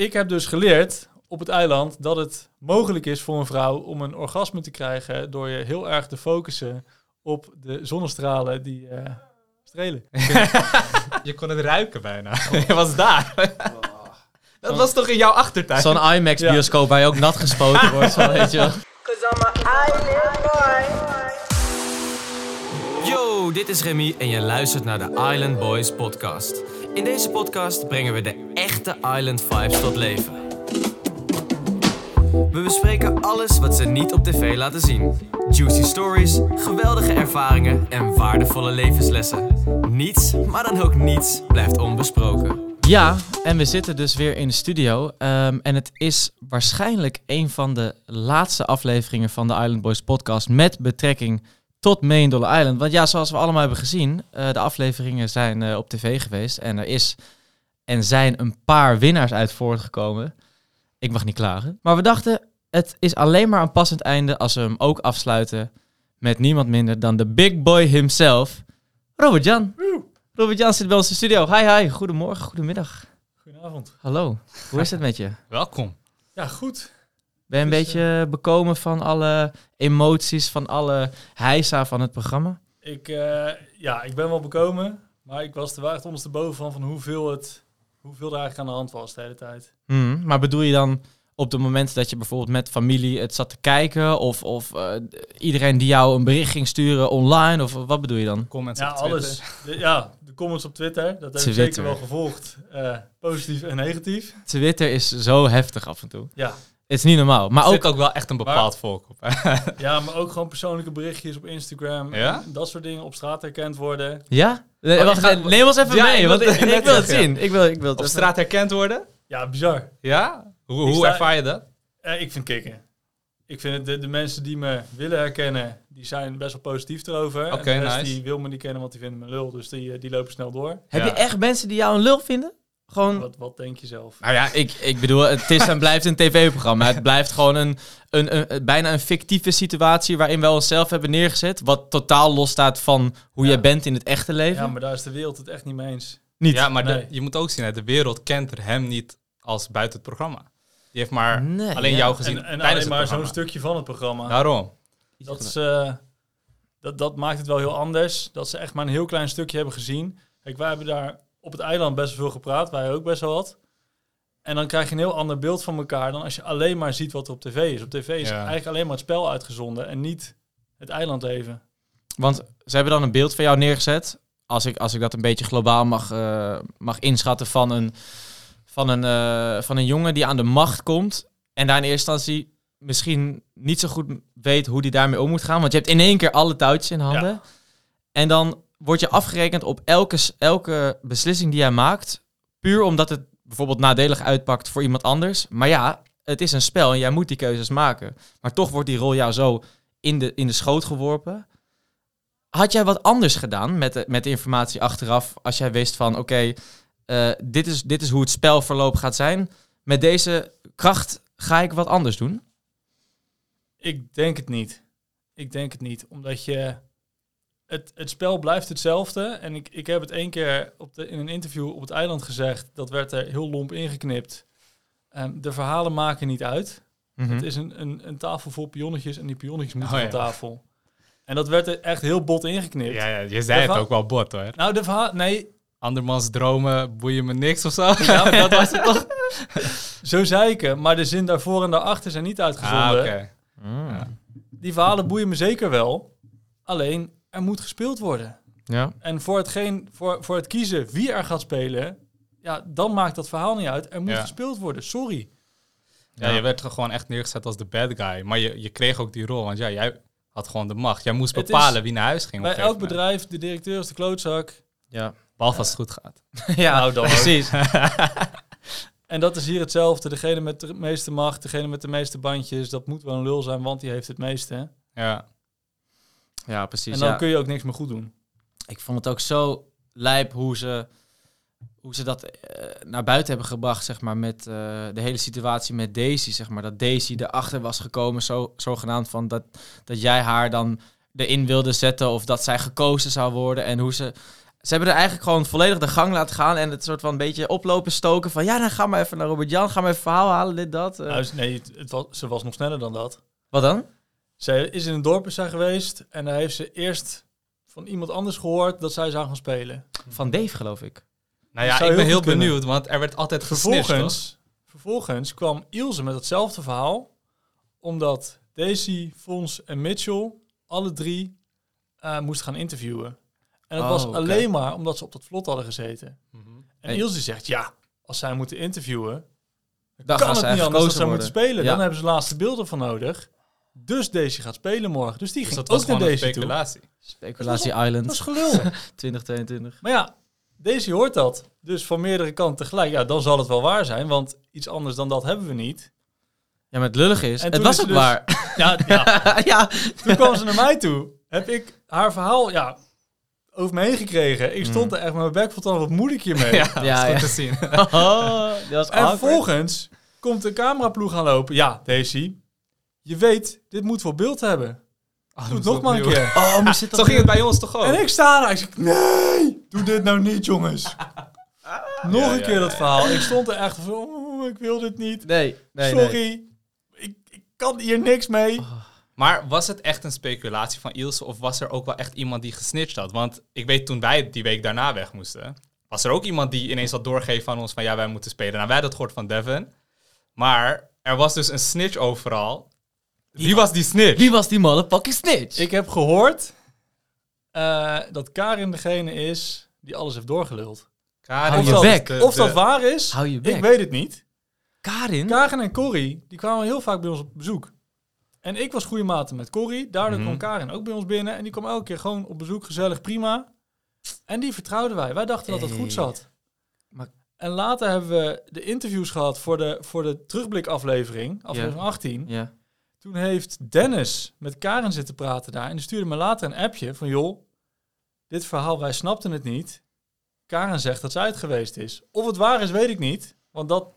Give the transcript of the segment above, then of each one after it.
ik heb dus geleerd op het eiland dat het mogelijk is voor een vrouw om een orgasme te krijgen door je heel erg te focussen op de zonnestralen die eh, strelen. Je kon het ruiken bijna. Je was daar. Dat was toch in jouw achtertuin? Zo'n IMAX-bioscoop waar je ook nat gespoten wordt, zo, weet je wel. Cause I'm an island boy. Yo, dit is Remy en je luistert naar de Island Boys podcast. In deze podcast brengen we de echte Island vibes tot leven. We bespreken alles wat ze niet op tv laten zien. Juicy stories, geweldige ervaringen en waardevolle levenslessen. Niets, maar dan ook niets, blijft onbesproken. Ja, en we zitten dus weer in de studio. ehm, en het is waarschijnlijk een van de laatste afleveringen van de Island Boys podcast met betrekking tot Million Dollar Island. Want ja, zoals we allemaal hebben gezien, eh, de afleveringen zijn eh, op tv geweest. En er is en zijn een paar winnaars uit voortgekomen. Ik mag niet klagen. Maar we dachten, het is alleen maar een passend einde als we hem ook afsluiten met niemand minder dan de big boy himself, Robert Jan. Robert Jan zit bij ons in de studio. Hi, hi. Goedemorgen, goedemiddag. Goedenavond. Hallo. Hoe is het met je? Welkom. Ja, goed. Ben je een Dus, beetje bekomen van alle emoties, van alle heisa van het programma? Ik, eh, ja, ik ben wel bekomen, maar ik was er wel echt ondersteboven van, van hoeveel, het, hoeveel er eigenlijk aan de hand was de hele tijd. Hmm, maar bedoel je dan op de momenten dat je bijvoorbeeld met familie het zat te kijken? Of, of eh, iedereen die jou een bericht ging sturen online? Of wat bedoel je dan? Comments Ja, op Twitter. alles. De, ja, de comments op Twitter, dat heb ik zeker wel gevolgd. Eh, positief en negatief. Twitter is zo heftig af en toe. Ja. Het is niet normaal. Maar ook ook wel echt een bepaald volk op. ja, maar ook gewoon persoonlijke berichtjes op Instagram. Ja? En dat soort dingen op straat herkend worden. Ja? Nee, Oh, wacht, ga- neem ons even Ja, mee, ik want wil- ik, wil het zien. Ik wil, ik wil het Op even- straat herkend worden? Ja, bizar. Ja? Hoe, hoe sta- ervaar je dat? Eh, ik vind kicken. Ik vind het, de, de mensen die me willen herkennen, die zijn best wel positief erover. Oké, nice. die wil me niet kennen, want die vinden me lul. Dus die, eh, die lopen snel door. Heb Ja. je echt mensen die jou een lul vinden? Gewoon... Wat, wat denk je zelf? Nou ja, ik, ik bedoel, het is en blijft een tv-programma. Het blijft gewoon een, een, een, bijna een fictieve situatie waarin we onszelf hebben neergezet. Wat totaal losstaat van hoe Ja. jij bent in het echte leven. Ja, maar daar is de wereld het echt niet mee eens. Niet. Ja, maar de- je moet ook zien, hè, de wereld kent er hem niet als buiten het programma. Die heeft maar Nee, alleen ja. jou gezien En, en tijdens alleen maar zo'n stukje van het programma. Daarom. dat, is, eh, dat, dat maakt het wel heel anders. Dat ze echt maar een heel klein stukje hebben gezien. Kijk, wij hebben daar op het eiland best veel gepraat. Wij ook best wel wat. En dan krijg je een heel ander beeld van elkaar dan als je alleen maar ziet wat er op tv is. Op tv is Ja. eigenlijk alleen maar het spel uitgezonden en niet het eilandleven. Want ze hebben dan een beeld van jou neergezet. Als ik, als ik dat een beetje globaal mag, eh, mag inschatten van een, van, een, eh, van een jongen die aan de macht komt. En daar in eerste instantie misschien niet zo goed weet hoe die daarmee om moet gaan. Want je hebt in één keer alle touwtjes in handen. Ja. En dan word je afgerekend op elke, elke beslissing die jij maakt. Puur omdat het bijvoorbeeld nadelig uitpakt voor iemand anders. Maar ja, het is een spel en jij moet die keuzes maken. Maar toch wordt die rol jou zo in de, in de schoot geworpen. Had jij wat anders gedaan met de, met de informatie achteraf als jij wist van oké, eh, dit, is, dit is hoe het spelverloop gaat zijn. Met deze kracht ga ik wat anders doen? Ik denk het niet. Ik denk het niet. Omdat je... Het, het spel blijft hetzelfde. En ik, ik heb het één keer op de, in een interview op het eiland gezegd. Dat werd er heel lomp ingeknipt. Ehm, de verhalen maken niet uit. Mhm. Het is een, een, een tafel vol pionnetjes en die pionnetjes moeten Oh, tafel. En dat werd er echt heel bot ingeknipt. Ja, ja, je zei het ook wel bot hoor. Nou, de verhaal... Nee, Andermans dromen boeien me niks of zo. ja, dat was het toch. Zo zei ik hem. Maar de zin daarvoor en daarachter zijn niet uitgezonden. Ah, oké. Mm. Ja. Die verhalen boeien me zeker wel. Alleen, er moet gespeeld worden. Ja. En voor, hetgeen, voor, voor het kiezen wie er gaat spelen... Ja, dan maakt dat verhaal niet uit. Er moet Ja. gespeeld worden. Sorry. Ja, je werd er gewoon echt neergezet als de bad guy. Maar je, je kreeg ook die rol, want ja, jij had gewoon de macht. Jij moest bepalen wie naar huis ging. Bij elk bedrijf, de directeur is de klootzak. Ja. Behalve als het goed gaat. ja, Nou, dan precies. En dat is hier hetzelfde. Degene met de meeste macht, degene met de meeste bandjes... dat moet wel een lul zijn, want die heeft het meeste. Ja. Ja, precies. En dan ja. kun je ook niks meer goed doen. Ik vond het ook zo lijp hoe ze, hoe ze dat eh, naar buiten hebben gebracht, zeg maar, met eh, de hele situatie met Daisy, zeg maar. Dat Daisy erachter was gekomen, zo, zogenaamd van dat, dat jij haar dan erin wilde zetten of dat zij gekozen zou worden. En hoe ze Ze hebben er eigenlijk gewoon volledig de gang laten gaan en het soort van een beetje oplopen stoken van ja, dan ga maar even naar Robert Jan, ga maar even verhaal halen, dit, dat. eh. Nou, nee, het was, ze was nog sneller dan dat. Wat dan? Zij is in een dorp zijn geweest en daar heeft ze eerst van iemand anders gehoord dat zij zou gaan spelen. Van Dave, geloof ik. Nou ja, ik ben heel kunnen. benieuwd, want er werd altijd? Vervolgens, vervolgens kwam Ilse met hetzelfde verhaal, omdat Daisy, Fons en Mitchell alle drie eh, moesten gaan interviewen. En dat Oh, was alleen maar omdat ze op dat vlot hadden gezeten. Mhm. En Hey. Ilse zegt, ja, als zij moeten interviewen, Dan kan gaan het ze niet anders dan moeten spelen. Ja. Dan hebben ze laatste beelden van nodig. Dus Daisy gaat spelen morgen. Dus die Dus ging dat was ook naar een Daisy toe. speculatie. Speculatie Dat Island is gelul. 2022. maar ja, Daisy hoort dat. Dus van meerdere kanten tegelijk. Ja, dan zal het wel waar zijn. Want iets anders dan dat hebben we niet. Ja, maar het lullig is, En het toen was is ze ook dus- waar. Ja, ja, ja. toen kwam ze naar mij toe. Heb ik haar verhaal ja, over me heen gekregen. Ik stond Mm. er echt met mijn bek vol. Wat moet ik hiermee? Ja, dat Ja, te zien. Oh, dat was En awkward. vervolgens komt de cameraploeg gaan lopen. Ja, Daisy, je weet, dit moet wel beeld hebben. Oh, Doe het dat nog maar een keer. Oh, maar zit dat Zo ging het bij ons toch ook? En ik sta daar. Ik zeg, nee, doe dit nou niet, jongens. Nog Ja, een keer ja, dat ja. verhaal. Ik stond er echt van, oh, ik wil dit niet. Nee, nee, nee. Sorry, Ik, ik kan hier niks mee. Maar was het echt een speculatie van Ilse of was er ook wel echt iemand die gesnitcht had? Want ik weet toen wij die week daarna weg moesten, was er ook iemand die ineens had doorgegeven van ons van ja, wij moeten spelen. Nou, wij hadden het gehoord van Devin. Maar er was dus een snitch overal. Wie was die snitch? Wie was die motherfucking snitch? Ik heb gehoord eh, dat Karin degene is die alles heeft doorgeluld. Karin Hou je bek. de- Of de- dat waar is, Hou je ik weet het niet. Karin? Karin en Corrie, die kwamen heel vaak bij ons op bezoek. En ik was goede maten met Corrie. Daardoor Mhm. kwam Karin ook bij ons binnen. En die kwam elke keer gewoon op bezoek, gezellig, prima. En die vertrouwden wij. Wij dachten dat het Hey. goed zat. Maar- En later hebben we de interviews gehad voor de, voor de terugblikaflevering, aflevering 18. Ja. Toen heeft Dennis met Karen zitten praten daar. En die stuurde me later een appje van... joh, dit verhaal, wij snapten het niet. Karen zegt dat zij het geweest is. Of het waar is, weet ik niet. Want dat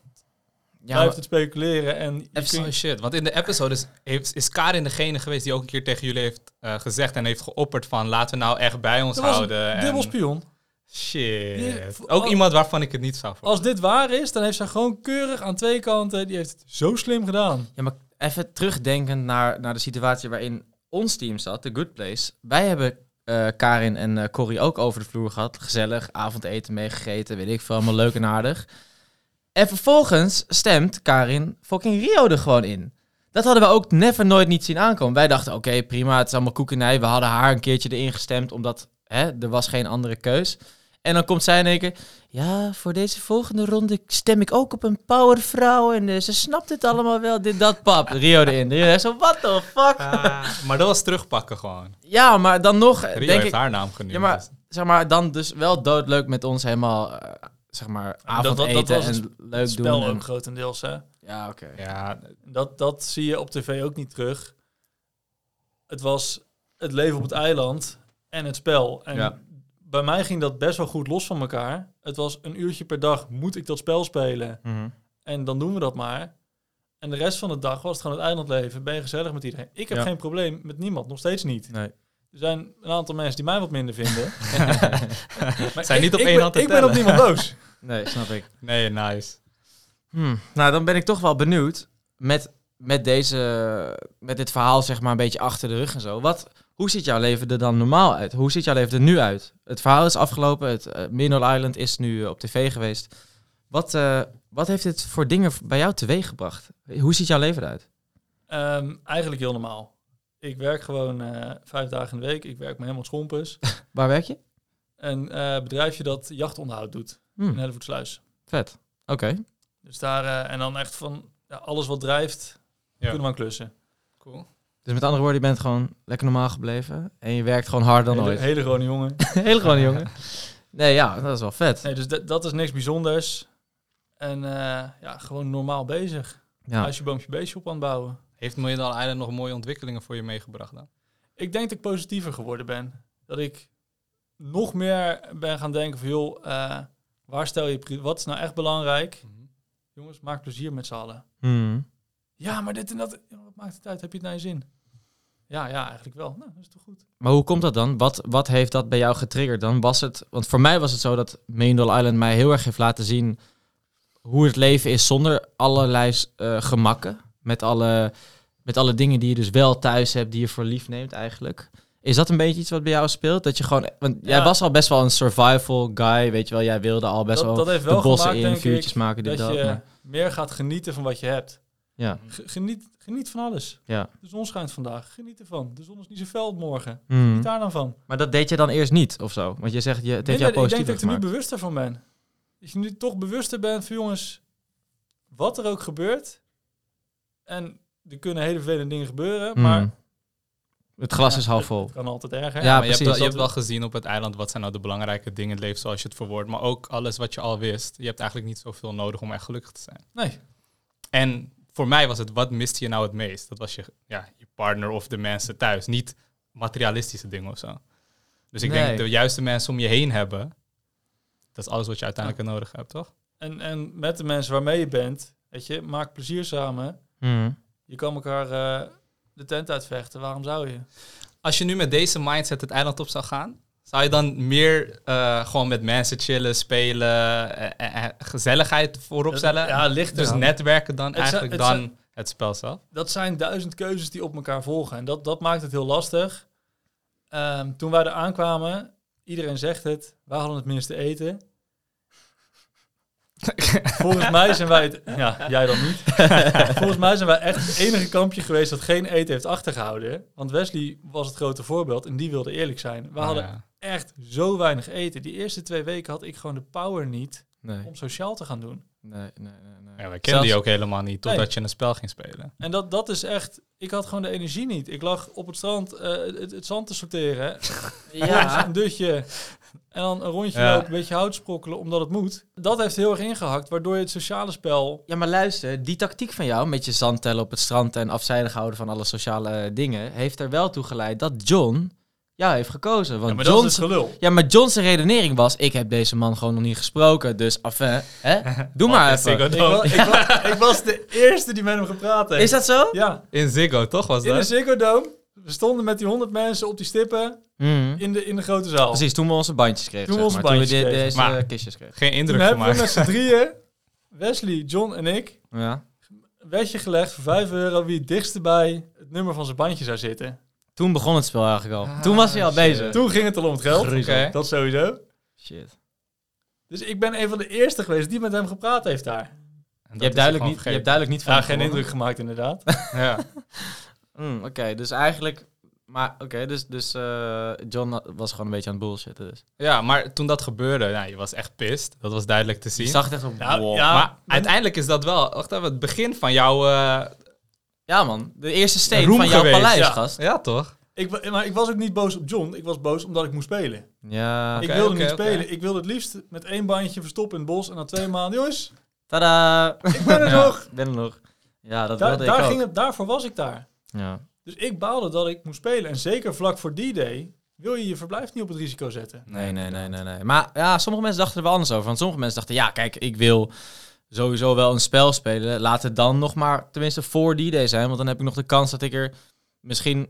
Ja, blijft het speculeren. En kunt- shit, want in de episode is, heeft, is Karin degene geweest die ook een keer tegen jullie heeft eh, gezegd en heeft geopperd van laten we nou echt bij ons dat houden. en- dubbel spion. Shit. Die- ook als- iemand waarvan ik het niet zou Als dit waar is, dan heeft zij gewoon keurig aan twee kanten... die heeft het zo slim gedaan. Ja, maar even terugdenkend naar, naar de situatie waarin ons team zat, The Good Place. Wij hebben eh, Karin en eh, Corrie ook over de vloer gehad. Gezellig, avondeten meegegeten, weet ik veel, allemaal leuk en aardig. En vervolgens stemt Karin fucking Rio er gewoon in. Dat hadden we ook never nooit niet zien aankomen. Wij dachten, oké, prima, het is allemaal koekenij. We hadden haar een keertje erin gestemd, omdat hè, er was geen andere keus. En dan komt zij in één keer... Ja, voor deze volgende ronde stem ik ook op een powervrouw. En eh, ze snapt het allemaal wel. Dit, dat, pap. Rio erin. Rio zo, what the fuck? maar dat was terugpakken gewoon. Ja, maar dan nog, eh, Rio denk heeft ik... haar naam genoemd. Ja, maar, dus- zeg maar, dan dus wel doodleuk met ons helemaal, eh, zeg maar, dat- dat avondeten was en leuk Het spel doen. en- ook grotendeels, hè. ja, oké. ja, Dat, dat zie je op tv ook niet terug. Het was het leven op het eiland en het spel. En Ja. Bij mij ging dat best wel goed los van elkaar. Het was een uurtje per dag, moet ik dat spel spelen? Mhm. En dan doen we dat maar. En de rest van de dag was het gewoon het eilandleven. Ben je gezellig met iedereen. Ik heb Ja. geen probleem met niemand, nog steeds niet. Nee. Er zijn een aantal mensen die mij wat minder vinden. maar Zijn ik- niet op één ben- hand te Ik ben op niemand boos. Nee, snap ik. nee, nice. Hmm. Nou, dan ben ik toch wel benieuwd met, met, deze, met dit verhaal zeg maar een beetje achter de rug en zo. Wat, hoe ziet jouw leven er dan normaal uit? Hoe ziet jouw leven er nu uit? Het verhaal is afgelopen, het uh, Minor Island is nu eh, op tv geweest. Wat, eh, wat heeft dit voor dingen bij jou teweeggebracht? Hoe ziet jouw leven eruit? Ehm, eigenlijk heel normaal. Ik werk gewoon eh, vijf dagen in de week. Ik werk me helemaal schompers. Waar werk je? Een eh, bedrijfje dat jachtonderhoud doet Hmm, in Hellevoetsluis. vet. Oké. Dus daar, eh, en dan echt van ja, alles wat drijft, Ja. kunnen we aan klussen. Cool. Dus met andere woorden, je bent gewoon lekker normaal gebleven. En je werkt gewoon harder dan hele, ooit. hele gewone jongen. Hele gewone jongen. Nee, ja, dat is wel vet. Nee, dus dat- dat is niks bijzonders. En eh, ja, gewoon normaal bezig. Ja. Huisje, boompje, beestje op aan het bouwen. Heeft Millennial Island nog mooie ontwikkelingen voor je meegebracht dan? Ik denk dat ik positiever geworden ben. Dat ik nog meer ben gaan denken van, joh, eh, waar stel je, wat is nou echt belangrijk? Jongens, maak plezier met z'n allen. Hmm. Ja, maar dit en dat, wat maakt het uit? Heb je het naar je zin? Ja, ja, eigenlijk wel. Nou, dat is toch goed. Maar hoe komt dat dan? Wat, wat heeft dat bij jou getriggerd dan? Was het, want voor mij was het zo dat Million Dollar Island mij heel erg heeft laten zien hoe het leven is zonder allerlei eh, gemakken. Met alle, met alle dingen die je dus wel thuis hebt, die je voor lief neemt eigenlijk. Is dat een beetje iets wat bij jou speelt? Dat je gewoon, want jij was al best wel een survival guy, weet je wel. Jij wilde al best dat, wel dat heeft wel de bossen gemaakt, in, vuurtjes ik, maken, dit dat dat. je meer gaat genieten van wat je hebt. Ja, Geniet, geniet van alles. ja. De zon schijnt vandaag. Geniet ervan. De zon is niet zo fel morgen. Hmm. Geniet daar dan van. Maar dat deed je dan eerst niet, of zo? Want je zegt, je, het heeft Nee, jou nee, ik positief denk dat ik er nu bewuster van ben. Als je nu toch bewuster bent van jongens, wat er ook gebeurt. En er kunnen hele vele dingen gebeuren, maar Hmm. Het glas Ja, is half vol. Het kan altijd erger. Ja, maar je hebt, precies. wel, je Dat- hebt wel gezien op het eiland wat zijn nou de belangrijke dingen in het leven zoals je het verwoordt. Maar ook alles wat je al wist. Je hebt eigenlijk niet zoveel nodig om echt gelukkig te zijn. Nee. En voor mij was het, wat miste je nou het meest? Dat was je, ja, je partner of de mensen thuis. Niet materialistische dingen of zo. Dus ik Nee. denk de juiste mensen om je heen hebben. Dat is alles wat je uiteindelijk nodig hebt, toch? En, en met de mensen waarmee je bent, weet je, maak plezier samen. Hmm. Je kan elkaar eh, de tent uitvechten. Waarom zou je? Als je nu met deze mindset het eiland op zou gaan, zou je dan meer eh, gewoon met mensen chillen, spelen, eh, eh, gezelligheid voorop stellen? Ja, ligt dus netwerken dan Het zijn- eigenlijk het dan zijn- het spel zelf? dat zijn duizend keuzes die op elkaar volgen. En dat, dat maakt het heel lastig. Ehm, toen wij er aankwamen, iedereen zegt het, wij hadden het minste eten. Volgens mij zijn wij het... Ja, jij dan niet. Volgens mij zijn wij echt het enige kampje geweest dat geen eten heeft achtergehouden. Want Wesley was het grote voorbeeld en die wilde eerlijk zijn. We Ah, hadden. Echt zo weinig eten. Die eerste twee weken had ik gewoon de power niet Nee, om sociaal te gaan doen. nee, nee, nee. nee. Ja, wij kenden die ook helemaal niet, totdat Nee. je een spel ging spelen. En dat, dat is echt... Ik had gewoon de energie niet. Ik lag op het strand eh, het, het zand te sorteren. Ja. Een dutje. En dan een rondje Ja. lopen, een beetje hout sprokkelen, omdat het moet. Dat heeft heel erg ingehakt, waardoor je het sociale spel... Ja, maar luister, die tactiek van jou met je zand tellen op het strand en afzijdig houden van alle sociale dingen, heeft er wel toe geleid dat John jou heeft gekozen. Want Ja, maar dat John's, is het gelul. ja, maar John's redenering was, ik heb deze man gewoon nog niet gesproken, dus enfin, hè? Doe maar in Ziggo even. Ik, wa- ik, wa- ik was de eerste die met hem gepraat heeft. Is dat zo? Ja, In Ziggo, toch was in de dat? Ziggo Dome. We stonden met die honderd mensen op die stippen Mhm. in de, in de grote zaal. Precies, toen we onze bandjes kregen. Toen we onze maar. bandjes toen we kregen. deze Maar- kistjes kregen. Geen Toen indruk hebben we met z'n drieën, Wesley, John en ik, Ja. een wedje gelegd voor 5 euro wie het dichtst bij het nummer van zijn bandje zou zitten. Toen begon het spel eigenlijk al. Ah, toen was hij al shit. bezig. Toen ging het al om het geld. Oké. Dat sowieso. Shit. Dus ik ben een van de eerste geweest die met hem gepraat heeft daar. Je hebt, duidelijk niet, je hebt duidelijk niet van Ja, geen gewonnen. indruk gemaakt inderdaad. Ja. Mm, Oké, dus eigenlijk... Maar oké, dus, dus eh, John was gewoon een beetje aan het bullshitten. Dus. ja, maar toen dat gebeurde, nou, je was echt pist. Dat was duidelijk te Je zien. zag het echt op... Nou, wow. ja. maar ben- uiteindelijk is dat wel wacht even, het begin van jouw eh, Ja, man. De eerste steen roem van jouw geweest. paleis, ja. gast. Ja, toch? Ik, wa- maar ik was ook niet boos op John. Ik was boos omdat ik moest spelen. Ja. ik Oké, wilde oké, niet oké. spelen. Ik wilde het liefst met één bandje verstoppen in het bos. En na twee maanden, jongens, Tada! ik ben er Ja. nog. Ik ben er nog. Ja, dat Daar, wilde daar ik ook. ging het, daarvoor was ik daar. Ja. Dus ik baalde dat ik moest spelen. En zeker vlak voor die day wil je je verblijf niet op het risico zetten. Nee, nee, nee, nee, nee. Maar ja, sommige mensen dachten er wel anders over. Want sommige mensen dachten, ja, kijk, ik wil sowieso wel een spel spelen. Laat het dan nog maar tenminste voor die day zijn. Want dan heb ik nog de kans dat ik er misschien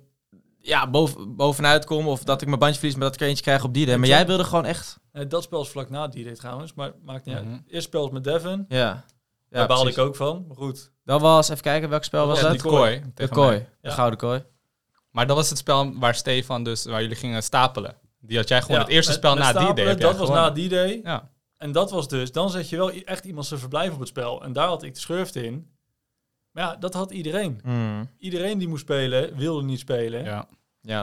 ja, boven, bovenuit kom. Of dat ik mijn bandje verlies, maar dat ik er eentje krijg op die day. Maar jij wilde gewoon echt... Eh, dat spel is vlak na die day trouwens. Maar maakt niet Mhm. uit. Eerst spel is met Devin. Ja. Ja, Daar baalde precies. ik ook van. Maar goed. Dat was, even kijken, welk spel was Ja, dat? de kooi. De kooi. De Ja. gouden kooi. Maar dat was het spel waar Stefan dus, waar jullie gingen stapelen. Die had jij gewoon Ja, het eerste met- spel met na die day. jij Dat was na die day. Ja. En dat was dus, dan zet je wel echt iemand zijn verblijf op het spel. En daar had ik de schurft in. Maar ja, dat had iedereen. Hmm. Iedereen die moest spelen, wilde niet spelen. ja. Ja.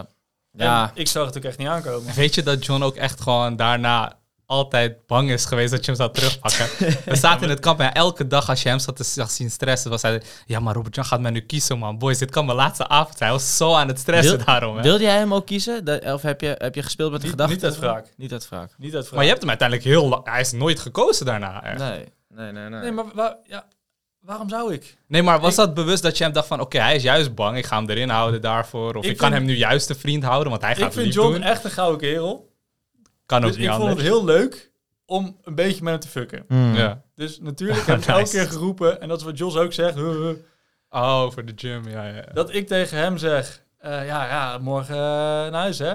En Ja. ik zag het ook echt niet aankomen. Weet je dat John ook echt gewoon daarna altijd bang is geweest dat je hem zou terugpakken? We zaten in het kamp en elke dag als je hem zat te zag zien stressen, was hij... Ja, maar Robert John gaat mij nu kiezen, man. Boys, dit kan mijn laatste avond zijn. Hij was zo aan het stressen Wil- daarom, hè. Wilde jij hem ook kiezen? Of heb je, heb je gespeeld met de gedachte? niet uit wraak. Niet uit wraak. Niet uit wraak. Maar je hebt hem uiteindelijk heel lang... Hij is nooit gekozen daarna, echt. Nee. Nee, nee, nee. Nee, maar ja, waarom zou ik? Nee, maar was Ik- dat bewust dat je hem dacht van... Oké, hij is juist bang, ik ga hem erin houden daarvoor. Of ik, Ik kan vind- hem nu juist een vriend houden, want hij gaat Ik het vind lief John doen. echt een gouden kerel. Kan ook Dus niet ik vond het heel leuk om een beetje met hem te fucken. Hmm. Ja. Dus natuurlijk heb ik elke keer geroepen, en dat is wat Jos ook zegt, Oh, voor de gym, ja, ja. dat ik tegen hem zeg, Eh, ja, ja, morgen eh, naar huis, hè?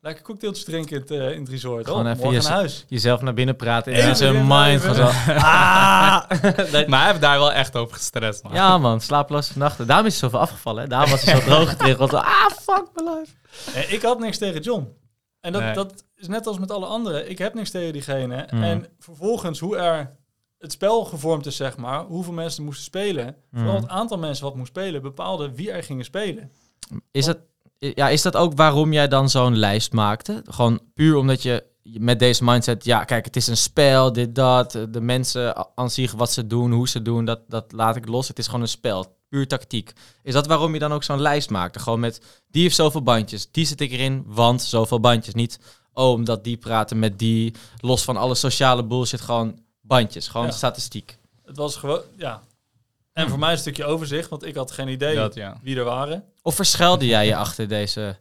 Lekker cocktailtjes drinken in het, eh, in het resort. Gewoon oh, even morgen je- naar huis. Jezelf naar binnen praten en in zijn mind. Ah! Maar hij heeft daar wel echt over gestrest, man. ja man, slaaploze nachten. Daarom is hij zoveel afgevallen. Hè? Daarom was hij zo droog getriggerd. Ah, fuck my life. Ik had niks tegen John. En dat, Nee. dat is net als met alle anderen. Ik heb niks tegen diegene. Mm. En vervolgens hoe er het spel gevormd is, zeg maar. Hoeveel mensen moesten spelen. Vooral Mm. het aantal mensen wat moest spelen bepaalde wie er gingen spelen. Is, het, ja, is dat ook waarom jij dan zo'n lijst maakte? Gewoon puur omdat je met deze mindset... Ja, kijk, het is een spel, dit, dat. De mensen aan zich, wat ze doen, hoe ze doen, dat, dat laat ik los. Het is gewoon een spel. Puur tactiek. Is dat waarom je dan ook zo'n lijst maakte? Gewoon met, die heeft zoveel bandjes. Die zit ik erin, want zoveel bandjes. Niet, oh, omdat die praten met die. Los van alle sociale bullshit, gewoon bandjes. Gewoon Ja. statistiek. Het was gewoon, ja. En voor mij een stukje overzicht, want ik had geen idee Dat, ja. wie er waren. Of verschuilde jij je achter deze...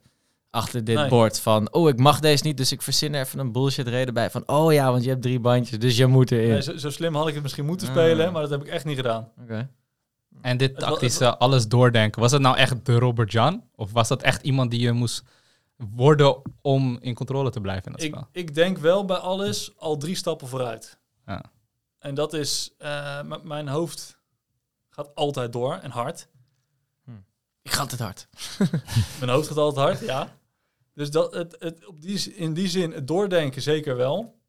Achter dit Nee. bord van, oh, ik mag deze niet, dus ik verzin er even een bullshit reden bij. Van, oh ja, want je hebt drie bandjes, dus je moet erin. Nee, zo, zo slim had ik het misschien moeten Ah. spelen, maar dat heb ik echt niet gedaan. Oké. En dit tactische alles doordenken, was het nou echt de Robert Jan? Of was dat echt iemand die je moest worden om in controle te blijven in het Ik, spel? ik denk wel bij alles al drie stappen vooruit. Ja. En dat is, eh, mijn hoofd gaat altijd door en hard. Ik ga het hard. Mijn hoofd gaat altijd hard, ja. Dus dat, het, het, op die, in die zin, het doordenken zeker wel.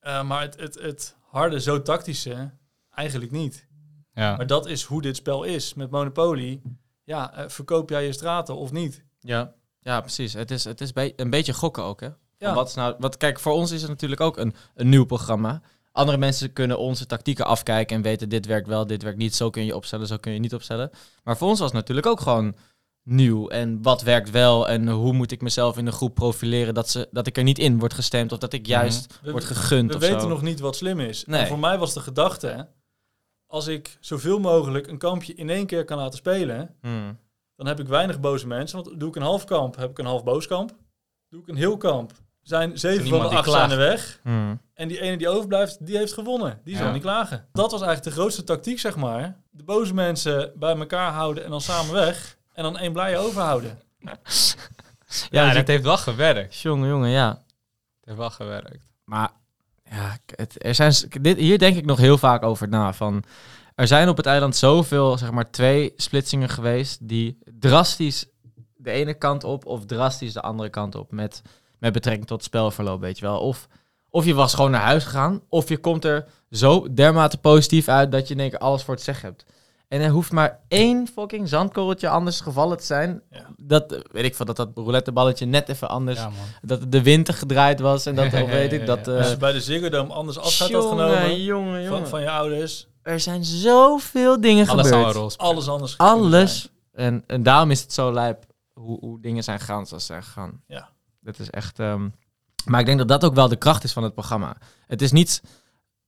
Eh, maar het, het, het harde, zo tactische, eigenlijk niet. Ja. Maar dat is hoe dit spel is. Met Monopoly, ja, eh, verkoop jij je straten of niet? Ja, ja precies. Het is, het is bij- een beetje gokken ook, hè? Ja. Wat is nou, wat, kijk, voor ons is het natuurlijk ook een, een nieuw programma. Andere mensen kunnen onze tactieken afkijken en weten dit werkt wel, dit werkt niet. Zo kun je opstellen, zo kun je niet opstellen. Maar voor ons was het natuurlijk ook gewoon nieuw. En wat werkt wel en hoe moet ik mezelf in de groep profileren dat, ze, dat ik er niet in word gestemd of dat ik juist We- word gegund We weten zo. nog niet wat slim is. Nee. En voor mij was de gedachte, als ik zoveel mogelijk een kampje in één keer kan laten spelen, Hmm. dan heb ik weinig boze mensen. Want doe ik een half kamp, heb ik een half boos kamp. Doe ik een heel kamp, zijn zeven van de acht zijn er weg. Hmm. En die ene die overblijft, die heeft gewonnen. Die zal Ja. niet klagen. Dat was eigenlijk de grootste tactiek, zeg maar. De boze mensen bij elkaar houden en dan samen weg. En dan één blije overhouden. Ja, dus dat heeft wel gewerkt. Jongen, jongen, ja. Het heeft wel gewerkt. Maar ja, het, er zijn, dit, hier denk ik nog heel vaak over na. Van, er zijn op het eiland zoveel, zeg maar, twee splitsingen geweest die drastisch de ene kant op of drastisch de andere kant op met, met betrekking tot spelverloop, weet je wel. Of, of je was gewoon naar huis gegaan, of je komt er zo dermate positief uit dat je in één keer alles voor het zeggen hebt. En er hoeft maar één fucking zandkorreltje anders gevallen te zijn. Ja. Dat, weet ik veel, dat dat rouletteballetje net even anders, Ja, dat de wind er gedraaid was en dat, of weet ik, ja, dat... ja. eh, Als je bij de Ziggo Dome anders afscheid had genomen jongen, jongen. van, van je ouders. Er zijn zoveel dingen Alles gebeurd. Alles anders. Alles. En, en daarom is het zo lijp hoe, hoe dingen zijn gegaan zoals ze zijn gegaan. Ja. Dat is echt... ehm, Maar ik denk dat dat ook wel de kracht is van het programma. Het is niet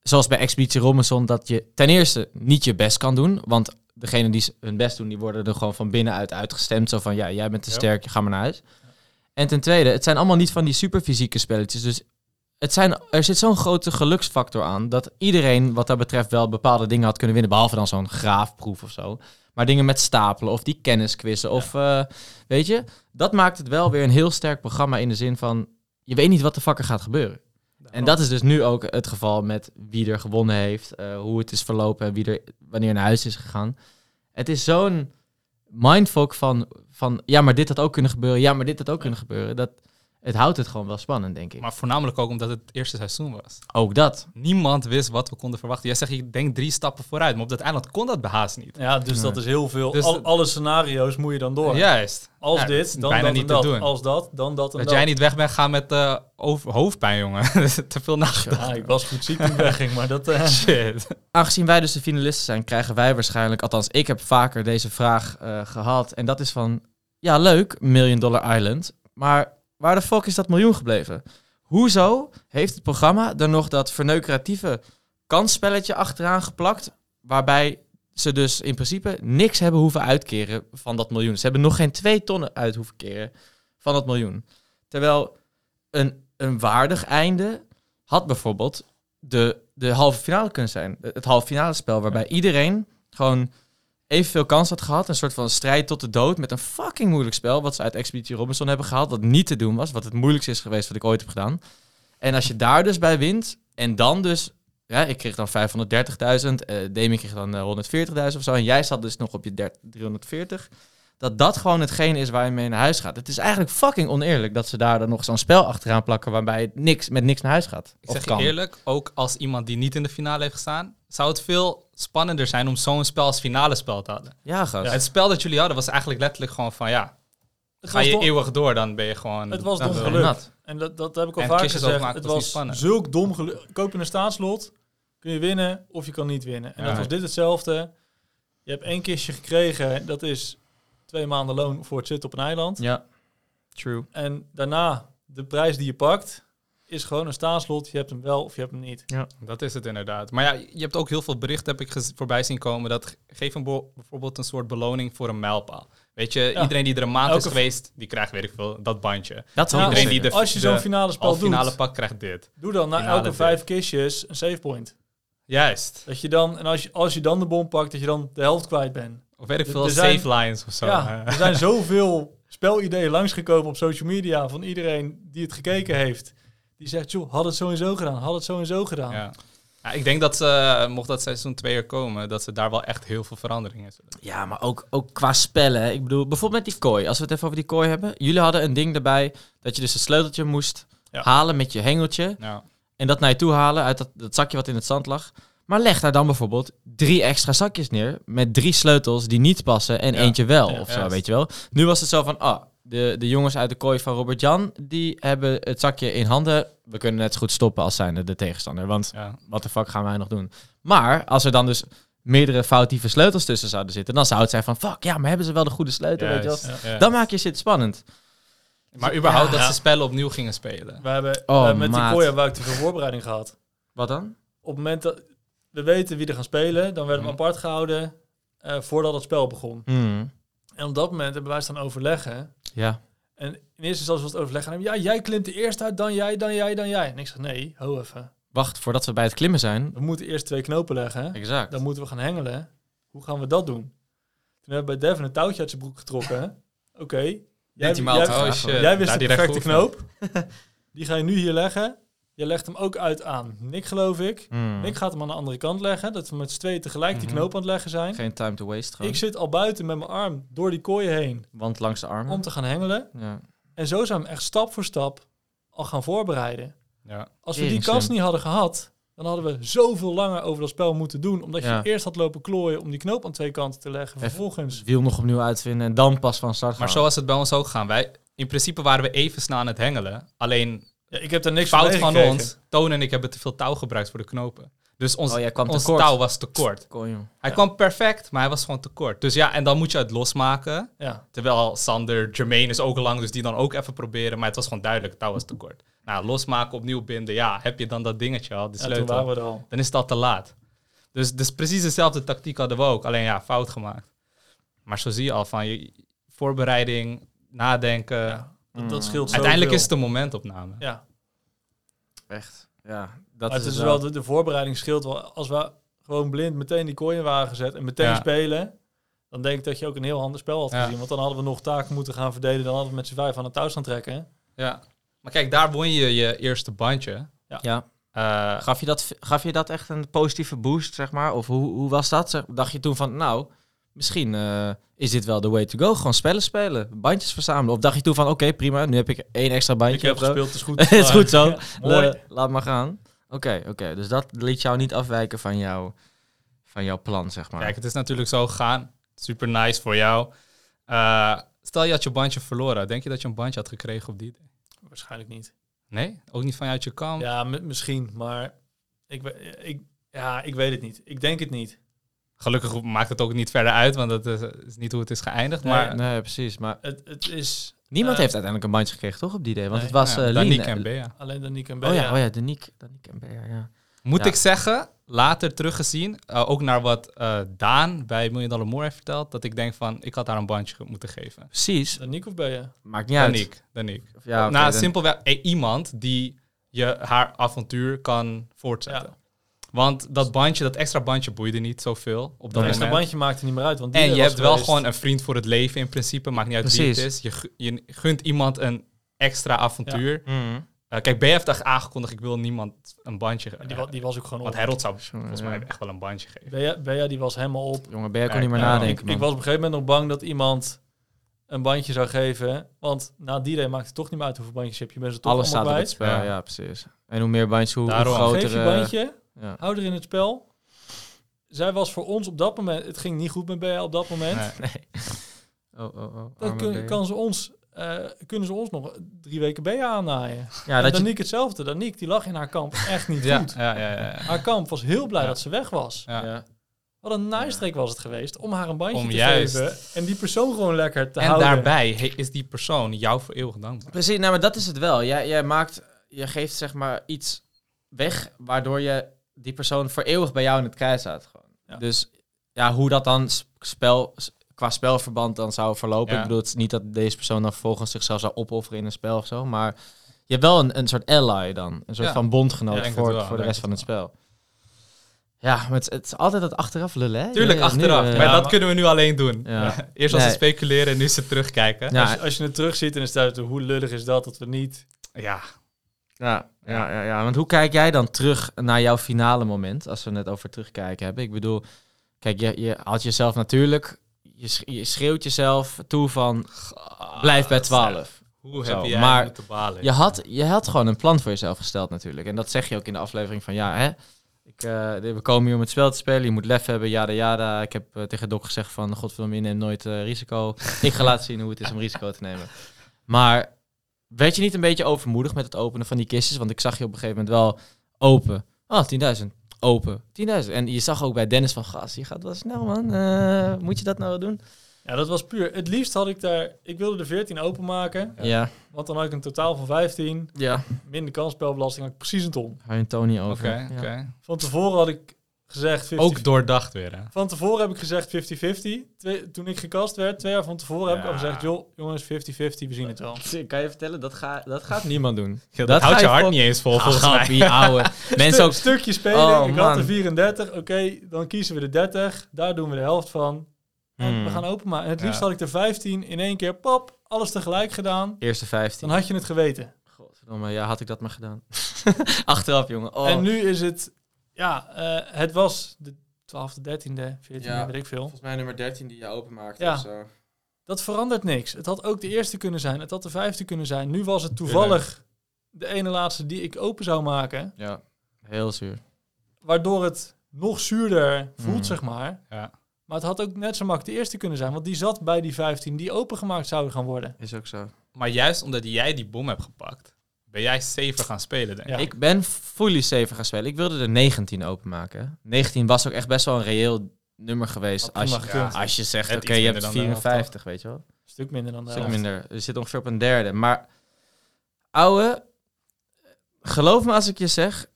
zoals bij Expeditie Robinson dat je ten eerste niet je best kan doen. Want degenen die hun best doen, die worden er gewoon van binnenuit uitgestemd. Zo van, ja, jij bent te sterk, je gaat maar naar huis. En ten tweede, het zijn allemaal niet van die superfysieke spelletjes. Dus het zijn, er zit zo'n grote geluksfactor aan dat iedereen wat dat betreft wel bepaalde dingen had kunnen winnen. Behalve dan zo'n graafproef of zo. Maar dingen met stapelen of die kennisquizzen of eh, weet je. Dat maakt het wel weer een heel sterk programma in de zin van je weet niet wat de fuck er gaat gebeuren. En dat is dus nu ook het geval met wie er gewonnen heeft, eh, hoe het is verlopen en wie er wanneer naar huis is gegaan. Het is zo'n mindfuck van, van ja, maar dit had ook kunnen gebeuren, ja, maar dit had ook kunnen gebeuren. Dat, het houdt het gewoon wel spannend, denk ik. Maar voornamelijk ook omdat het het eerste seizoen was. ook dat. Niemand wist wat we konden verwachten. Jij zegt, je denkt drie stappen vooruit. Maar op dat eiland kon dat behaast niet. Ja, dus dat is heel veel. Dus Al- alle scenario's moet je dan door. Juist. Als Ja, dit, dan bijna dat niet en te dat. doen. Als dat, dan dat en Dat dat. jij niet weg bent gaan met eh, over- hoofdpijn, jongen. Te veel nagedacht. Ja, ik was goed ziek toen ik wegging, maar dat... eh, Shit. Aangezien wij dus de finalisten zijn, krijgen wij waarschijnlijk, althans ik heb vaker deze vraag eh, gehad. En dat is van, ja leuk, Million Dollar Island, maar waar de fuck is dat miljoen gebleven? Hoezo heeft het programma er nog dat verneukeratieve kansspelletje achteraan geplakt, waarbij ze dus in principe niks hebben hoeven uitkeren van dat miljoen. Ze hebben nog geen twee tonnen uit hoeven keren van dat miljoen. Terwijl een, een waardig einde had bijvoorbeeld de, de halve finale kunnen zijn. Het halve finale spel waarbij iedereen gewoon evenveel kans had gehad. Een soort van strijd tot de dood met een fucking moeilijk spel. Wat ze uit Expeditie Robinson hebben gehaald. Wat niet te doen was. Wat het moeilijkste is geweest wat ik ooit heb gedaan. En als je daar dus bij wint. En dan dus... Ja, ik kreeg dan 530.000. eh Demi kreeg dan eh, 140.000 of zo. En jij zat dus nog op je 30 340. Dat dat gewoon hetgeen is waar je mee naar huis gaat. Het is eigenlijk fucking oneerlijk dat ze daar dan nog zo'n spel achteraan plakken. Waarbij het niks, met niks naar huis gaat. Ik zeg kan. je eerlijk, ook als iemand die niet in de finale heeft gestaan, zou het veel spannender zijn om zo'n spel als finale spel te hadden. Ja, gast. Het spel dat jullie hadden was eigenlijk letterlijk gewoon van ja, Het ga je dom- eeuwig door, dan ben je gewoon... Het was dom nat. En dat, dat heb ik al En vaak gezegd. Het was niet was spannend. zulk dom geluk. Koop je een staatslot, kun je winnen of je kan niet winnen. En Ja. dat was dit hetzelfde. Je hebt één kistje gekregen, dat is twee maanden loon voor het zitten op een eiland. Ja, true. En daarna, de prijs die je pakt, is gewoon een staatslot. Je hebt hem wel of je hebt hem niet. Dat is het inderdaad. Maar ja, je hebt ook heel veel berichten heb ik voorbij zien komen dat geef een bijvoorbeeld een soort beloning voor een mijlpaal. Weet je, Ja. iedereen die er een maand Elke is geweest, die krijgt weet ik veel dat bandje. Dat Ja, ook iedereen die de, Als je zo'n finale spel halve finale doet, pak krijgt dit. doe dan na elke dit. vijf kistjes een save point. Juist. Dat je dan, en als je, als je dan de bom pakt, dat je dan de helft kwijt bent. Of weet ik veel, er zijn- save lines of zo. Ja, er zijn zoveel spelideeën langsgekomen op social media van iedereen die het gekeken heeft. Die zegt, joh, had het zo en zo gedaan, had het zo en zo gedaan. Ja. Ja, ik denk dat ze, mocht dat seizoen 2 er komen, dat ze daar wel echt heel veel veranderingen zullen. Ja, maar ook, ook qua spellen. Ik bedoel, bijvoorbeeld met die kooi. Als we het even over die kooi hebben. Jullie hadden een ding erbij dat je dus een sleuteltje moest Ja. halen met je hengeltje. Ja. En dat naar je toe halen uit dat, dat zakje wat in het zand lag. Maar leg daar dan bijvoorbeeld drie extra zakjes neer. Met drie sleutels die niet passen en Ja. eentje wel. Ja, of zo, weet je wel. Nu was het zo van, ah, de, de jongens uit de kooi van Robert Jan, die hebben het zakje in handen. We kunnen net zo goed stoppen als zijnde de tegenstander. Want Ja. wat de fuck gaan wij nog doen? Maar als er dan dus meerdere foutieve sleutels tussen zouden zitten, dan zou het zijn van, fuck, ja, maar hebben ze wel de goede sleutel, weet je wel? Dan maak je shit spannend. Maar überhaupt Ja. dat ze spellen opnieuw gingen spelen. We hebben Oh, we hebben met die kooi hebben we ook te veel voorbereiding gehad. Wat dan? Op het moment dat we weten wie er gaan spelen, dan werden we Mhm. apart gehouden eh, voordat het spel begon. Hmm. En op dat moment hebben wij staan overleggen. Ja. En in eerste instantie was het overleggen. Ja, jij klimt er eerst uit, dan jij, dan jij, dan jij. En ik zeg, nee, ho even. Wacht, voordat we bij het klimmen zijn. We moeten eerst twee knopen leggen. Exact. Dan moeten we gaan hengelen. Hoe gaan we dat doen? Toen hebben we bij Devin een touwtje uit zijn broek getrokken. Oké. Jij, jij, Intimaal Oh jij wist de perfecte knoop. Die ga je nu hier leggen. Je legt hem ook uit aan Nick, geloof ik. Hmm. Nick gaat hem aan de andere kant leggen. Dat we met z'n tweeën tegelijk die Mhm. knoop aan het leggen zijn. Geen time to waste gewoon. Ik zit al buiten met mijn arm door die kooien heen Want langs de armen. om te gaan hengelen. Ja. En zo zijn we echt stap voor stap al gaan voorbereiden. Ja. Als we die kans niet hadden gehad, dan hadden we zoveel langer over dat spel moeten doen. Omdat Ja. je eerst had lopen klooien om die knoop aan twee kanten te leggen. Even- Vervolgens. Het wiel nog opnieuw uitvinden en dan pas van start gaan. Maar zo was het bij ons ook gegaan. Wij, in principe waren we even snel aan het hengelen. Alleen Ja, ik heb daar niks fout van ons. Toon en ik hebben te veel touw gebruikt voor de knopen. Dus ons, Oh, kwam ons touw was te kort. Hij kwam perfect, maar hij was gewoon te kort. Dus ja, en dan moet je het losmaken. Ja. Terwijl Sander, Jermaine is ook lang, dus die dan ook even proberen. Maar het was gewoon duidelijk, het touw was te kort. Nou, losmaken, opnieuw binden. Ja, heb je dan dat dingetje al, de ja, toen sleutel. waren we er al. dan is het al te laat. Dus, dus precies dezelfde tactiek hadden we ook. Alleen ja, fout gemaakt. Maar zo zie je al van je voorbereiding, nadenken. Dat, dat Mm. scheelt Uiteindelijk is het een momentopname. Ja, Echt. Ja, dat maar is het is wel, de, de voorbereiding scheelt wel. Als we gewoon blind meteen die kooien waren gezet en meteen Ja. spelen, dan denk ik dat je ook een heel ander spel had Ja. gezien. Want dan hadden we nog taken moeten gaan verdelen. Dan hadden we met z'n vijf aan het touw staan trekken. Ja. Maar kijk, daar won je je eerste bandje. Ja. Eh, Gaf je, dat, gaf je dat echt een positieve boost, zeg maar? Of hoe, hoe was dat? Zeg- Dacht je toen van, nou, misschien eh, is dit wel de way to go. Gewoon spellen spelen, bandjes verzamelen. Of dacht je toen van, oké, prima, nu heb ik één extra bandje Ik heb of gespeeld, het is goed. Het is goed zo. Ja, mooi. Laat maar gaan. Oké, oké. Dus dat liet jou niet afwijken van, jou, van jouw plan, zeg maar. Kijk, het is natuurlijk zo gegaan. Super nice voor jou. Eh, stel je had je bandje verloren. Denk je dat je een bandje had gekregen op die day? Waarschijnlijk niet. Nee? Ook niet vanuit je kant? Ja, misschien, maar ik, we- ik, ja, ik weet het niet. Ik denk het niet. Gelukkig maakt het ook niet verder uit, want dat is, is niet hoe het is geëindigd. Nee, maar Nee, precies. Maar Het, het is niemand Eh, heeft uiteindelijk een bandje gekregen, toch, op die idee? Want nee. het was ja, eh Danique en Bea. alleen Danique en Oh Bea. ja, oh ja, Danique, Danique en Bea, ja. Moet Ja. ik zeggen, later teruggezien, eh, ook naar wat eh, Daan bij Million Dollar More heeft verteld, dat ik denk van, ik had haar een bandje moeten geven. Precies. Danique of Bea? Maakt niet uit. Danique, Danique. Of Ja, oké, nou, dan- simpelweg eh, iemand die je haar avontuur kan voortzetten. Ja. Want dat bandje, dat extra bandje boeide niet zoveel op dat extra bandje maakt er niet meer uit. Want die En je hebt wel geweest. gewoon een vriend voor het leven in principe. Maakt niet uit wie het is. Je, je gunt iemand een extra avontuur. Mhm. Eh, kijk, BF heeft aangekondigd, ik wil niemand een bandje Die, geven. wa- die was ook gewoon Want op. Harold zou volgens mij echt wel een bandje geven. Bea, Bea die was helemaal op. Jongen, ben jij kon Ja, niet meer ja, nadenken, ik, man. ik was op een gegeven moment nog bang dat iemand een bandje zou geven. Want na die day maakt het toch niet meer uit hoeveel bandjes je hebt. Je bent ze toch Alles staat allemaal op het spel, ja. Ja. precies. En hoe meer bandjes, hoe, hoe Daarom. groter... Geef je bandje, ja. hou er in het spel. Zij was voor ons op dat moment... Het ging niet goed met Bea op dat moment. Nee. Oh, oh, oh. Dan kun- kan ze ons, eh, kunnen ze ons nog drie weken Bea aannaaien. Ja, en dat je... Hetzelfde. Danique die lag in haar kamp echt niet Ja, goed. ja, ja, ja, ja. Haar kamp was heel blij Ja. dat ze weg was. Ja. Ja. Wat een nijstreek was het geweest om haar een bandje Om te juist. geven. En die persoon gewoon lekker te En houden. daarbij he- is die persoon jou voor eeuwig dankbaar. Precies, nou, maar dat is het wel. Jij, jij maakt, je geeft zeg maar iets weg, waardoor je die persoon voor eeuwig bij jou in het krijt staat. Gewoon. Ja. Dus ja, hoe dat dan spel, qua spelverband dan zou verlopen. Ja. Ik bedoel, het is niet dat deze persoon dan vervolgens zichzelf zou opofferen in een spel of zo, maar je hebt wel een, een soort ally dan. Een soort Ja. van bondgenoot voor, wel, voor de rest van het spel. Ja, maar het, het is altijd dat achteraf lullen, hè? Tuurlijk, Ja, nu, achteraf. eh, maar Ja, dat maar- kunnen we nu alleen doen. Ja. Eerst Nee. het speculeren en nu is het terugkijken. Ja, Als, je, als je het terugziet en is het uit, hoe lullig is dat dat we niet... Ja. Ja, ja, ja, ja, want hoe kijk jij dan terug naar jouw finale moment, als we het net over terugkijken hebben? Ik bedoel, kijk, je, je had jezelf natuurlijk, je, je schreeuwt jezelf toe van, blijf bij 12. Hoe heb jij maar moeten balen? Je had, je had gewoon een plan voor jezelf gesteld natuurlijk. En dat zeg je ook in de aflevering van, ja, hè, ik, eh, we komen hier om het spel te spelen, je moet lef hebben, jada jada. Ik heb eh, tegen Doc gezegd van, godverdomme, je neemt nooit eh, risico. Ik ga laten zien hoe het is om risico te nemen. Maar werd je niet een beetje overmoedig met het openen van die kistjes? Want ik zag je op een gegeven moment wel open. Oh, 10.000. Open. 10.000. En je zag ook bij Dennis van, gas, je gaat wel snel man. Eh, moet je dat nou doen? Ja, dat was puur. Het liefst had ik daar... Ik wilde de 14 openmaken. Ja. Want dan had ik een totaal van 15. Ja. Minder kansspelbelasting had ik precies een ton. Hou je Tony over. Oké, Ja. oké. Van tevoren had ik gezegd 50 Ook doordacht weer, hè? Van tevoren heb ik gezegd 50-50. Twee- Toen ik gekast werd, twee jaar van tevoren, heb ik al Ja. gezegd... joh, jongens, 50-50, we zien het wel. Kan je vertellen, dat, ga, dat gaat niemand doen. dat, Dat houdt je hart vol- niet eens vol, volgens mij. Grappie, ouwe. Mensen Stu- ook... stukje spelen, Oh, ik had er 34. Oké, dan kiezen we de 30. Daar doen we de helft van. En Hmm. we gaan openmaken. En het liefst Ja. had ik er 15 in één keer, pop, alles tegelijk gedaan. Eerste 15. Dan had je het geweten. Godverdomme, ja, had ik dat maar gedaan. Achteraf, jongen. Oh. En nu is het, ja, eh, het was de 12e, 13e, 14e, Ja. weet ik veel. Volgens mij nummer 13 die je openmaakte Ja. of zo. Dat verandert niks. Het had ook de eerste kunnen zijn, het had de vijfde kunnen zijn. Nu was het toevallig de ene laatste die ik open zou maken. Ja, heel zuur. Waardoor het nog zuurder voelt, Mm. zeg maar. Ja. Maar het had ook net zo makkelijk de eerste kunnen zijn. Want die zat bij die 15 die opengemaakt zouden gaan worden. Is ook zo. Maar juist omdat jij die bom hebt gepakt, ben jij safer gaan spelen, denk ik. Ja. Ik ben fully safe gaan spelen. Ik wilde er 19 openmaken. 19 was ook echt best wel een reëel nummer geweest. Als je, als je zegt, oké, je hebt dan de helft, 54, weet je wel. Een stuk minder dan de Een stuk minder. Je zit ongeveer op een derde. Maar, ouwe, geloof me als ik je zeg,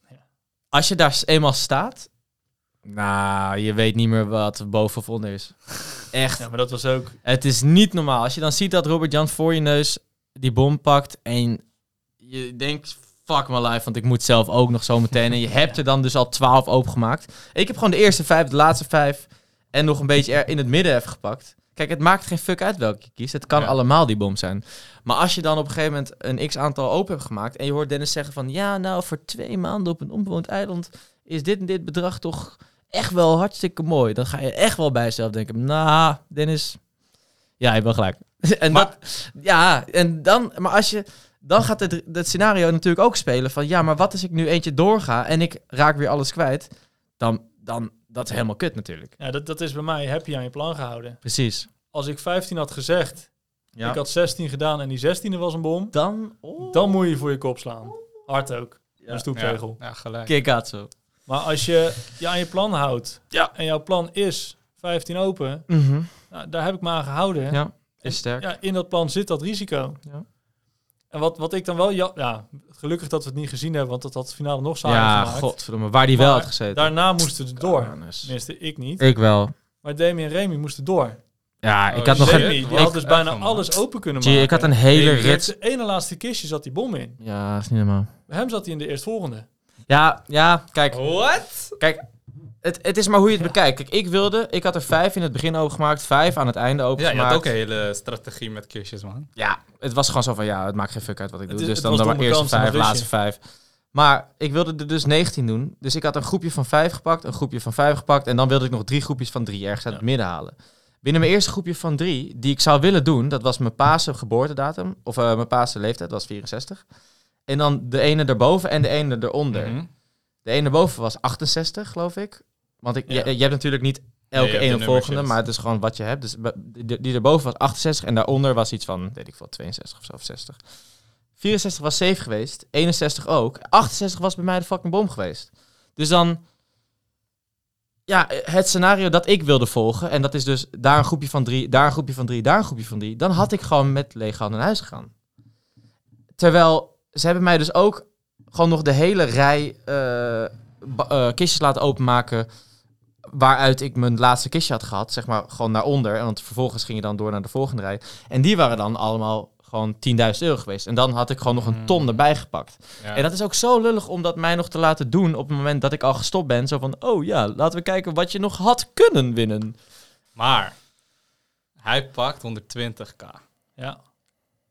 als je daar eenmaal staat, nou, je weet niet meer wat boven of onder is. Echt. Ja, maar dat was ook... Het is niet normaal. Als je dan ziet dat Robert Jan voor je neus die bom pakt en je denkt, fuck my life, want ik moet zelf ook nog zo meteen. En je hebt er dan dus al 12 opengemaakt. Ik heb gewoon de eerste vijf, de laatste vijf en nog een beetje er in het midden even gepakt. Kijk, het maakt geen fuck uit welke je kiest. Het kan Ja. allemaal die bom zijn. Maar als je dan op een gegeven moment een x-aantal open hebt gemaakt... en je hoort Dennis zeggen van... ja, nou, voor twee maanden op een onbewoond eiland... is dit en dit bedrag toch echt wel hartstikke mooi. Dan ga je echt wel bij jezelf denken... nou, Dennis... Ja, je hebt wel gelijk. en Maar- dat, ja, en dan... Maar als je... Dan gaat het, het scenario natuurlijk ook spelen van... ja, maar wat als ik nu eentje doorga... en ik raak weer alles kwijt... dan... dan dat is helemaal kut natuurlijk. Ja, dat, dat is bij mij, heb je aan je plan gehouden. Precies. Als ik 15 had gezegd, Ja. ik had 16 gedaan en die 16e was een bom... Dan... Oh. Dan moet je voor je kop slaan. Hard ook. Een Ja, stoeptegel. ja, gelijk. Kikatsu. Maar als je je aan je plan houdt... Ja. en jouw plan is 15 open... Mhm. Nou, daar heb ik me aan gehouden. Ja, is sterk. Ja, in dat plan zit dat risico. Ja. En wat, wat ik dan wel... Ja, ja, gelukkig dat we het niet gezien hebben, want dat had het finale nog saaier Ja, gemaakt. godverdomme. Waar die wel had gezeten. Daarna moesten ze door. Tenminste, ik niet. Ik wel. Maar Demi en Remy moesten door. Ja, Oh, ik had nog shit. een... Die Wat? had dus bijna alles open kunnen Gee, maken. ik had een hele rit... de ene laatste kistje zat die bom in. Ja, is niet normaal. Bij hem zat hij in de eerstvolgende. Ja, ja, kijk, What? kijk het, het is maar hoe je het bekijkt. Kijk, ik wilde, ik had er vijf in het begin opengemaakt, vijf aan het einde Ja, je opengemaakt. had ook een hele strategie met kistjes, man. Ja, het was gewoon zo van, ja, het maakt geen fuck uit wat ik doe. is- dus het dan dan maar eerste vijf, laatste vijf. Maar ik wilde er dus 19 doen. Dus ik had een groepje van vijf gepakt, een groepje van vijf gepakt. En dan wilde ik nog drie groepjes van drie ergens uit het Ja. midden halen. Binnen mijn eerste groepje van drie, die ik zou willen doen, dat was mijn paase geboortedatum. Of eh, mijn paase leeftijd, dat was 64. En dan de ene erboven en de ene eronder. Mhm. De ene erboven was 68, geloof ik. Want ik, Ja. je, je hebt natuurlijk niet elke hebt ene de volgende, maar het is gewoon wat je hebt. Dus die, die erboven was 68 en daaronder was iets van, weet ik veel, 62 of zo, of 60. 64 was safe geweest, 61 ook. 68 was bij mij de fucking bom geweest. Dus dan, ja, het scenario dat ik wilde volgen, en dat is dus daar een groepje van drie, daar een groepje van drie, daar een groepje van drie, dan had ik gewoon met lege handen naar huis gegaan. Terwijl ze hebben mij dus ook gewoon nog de hele rij eh, eh, kistjes laten openmaken. Waaruit ik mijn laatste kistje had gehad, zeg maar gewoon naar onder. Want vervolgens ging je dan door naar de volgende rij. En die waren dan allemaal gewoon 10.000 euro geweest. En dan had ik gewoon nog een ton Mm. erbij gepakt. Ja. En dat is ook zo lullig om dat mij nog te laten doen op het moment dat ik al gestopt ben. Zo van, oh ja, laten we kijken wat je nog had kunnen winnen. Maar, hij pakt 120k. Ja.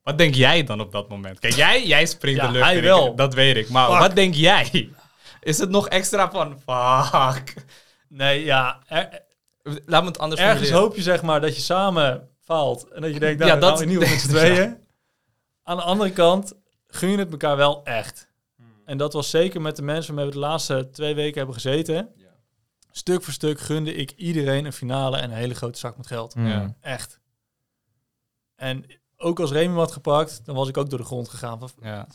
Wat denk jij dan op dat moment? Kijk, jij, jij springt Ja, de lucht hij in, wel. dat weet ik. Maar Fuck. wat denk jij? Is het nog extra van, fuck. Nee, ja. er- Laat me het anders ergens formuleren. hoop je zeg maar dat je samen faalt. En dat je denkt, Ja, nou, ja, dat- ieder geval met z'n tweeën. Aan de andere kant gun je het elkaar wel echt. En dat was zeker met de mensen waarmee we de laatste twee weken hebben gezeten. Stuk voor stuk gunde ik iedereen een finale en een hele grote zak met geld. Ja. Echt. En ook als Remy had gepakt, dan was ik ook door de grond gegaan. Van, Ja,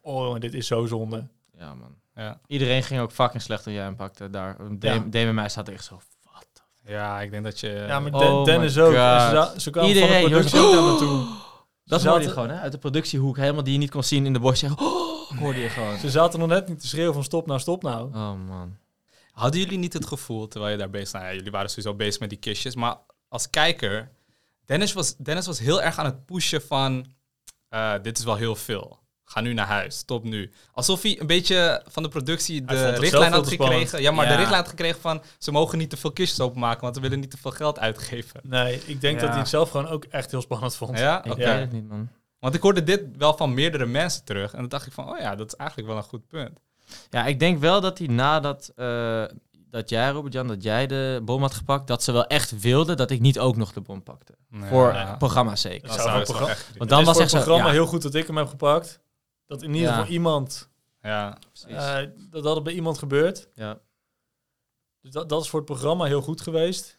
oh, dit is zo zonde. ja, man. Ja. Iedereen ging ook fucking slecht toen jij hem pakte. Daar. Ja. Dame en mij staat echt zo. Wat? ja, ik denk dat je... Ja, maar Oh Den- Dennis ook. Ze, ze kwamen Iedereen, van de productie ook naar me toe. Dat hoorde je zaten- gewoon, hè? Uit de productiehoek, helemaal die je niet kon zien in de bos. Zeggen, oh, hoorde je gewoon. Ze zaten nog net niet te schreeuwen van stop nou, stop nou. Oh man. Hadden jullie niet het gevoel, terwijl je daar bezig... Nou ja, jullie waren sowieso bezig met die kistjes. Maar als kijker, Dennis was, Dennis was heel erg aan het pushen van... eh, dit is wel heel veel. Ga nu naar huis. Stop nu. Alsof hij een beetje van de productie de het richtlijn had gekregen. Ja, maar Ja. de richtlijn had gekregen van... ze mogen niet te veel kistjes openmaken, want we willen niet te veel geld uitgeven. Nee, ik denk Ja. dat hij het zelf gewoon ook echt heel spannend vond. Ja? Ik Oké. weet het niet, man. Want ik hoorde dit wel van meerdere mensen terug. En dan dacht ik van, oh ja, dat is eigenlijk wel een goed punt. Ja, ik denk wel dat hij nadat eh, dat jij, Robert-Jan, dat jij de bom had gepakt, dat ze wel echt wilden dat ik niet ook nog de bom pakte. voor Ja. Dat Dat zou programma- echt... Want Dan was was echt het zo, programma ja, heel goed dat ik hem heb gepakt. Dat in ieder Ja. geval iemand, Ja, eh, dat dat het bij iemand gebeurt. ja. Dus dat, dat is voor het programma heel goed geweest.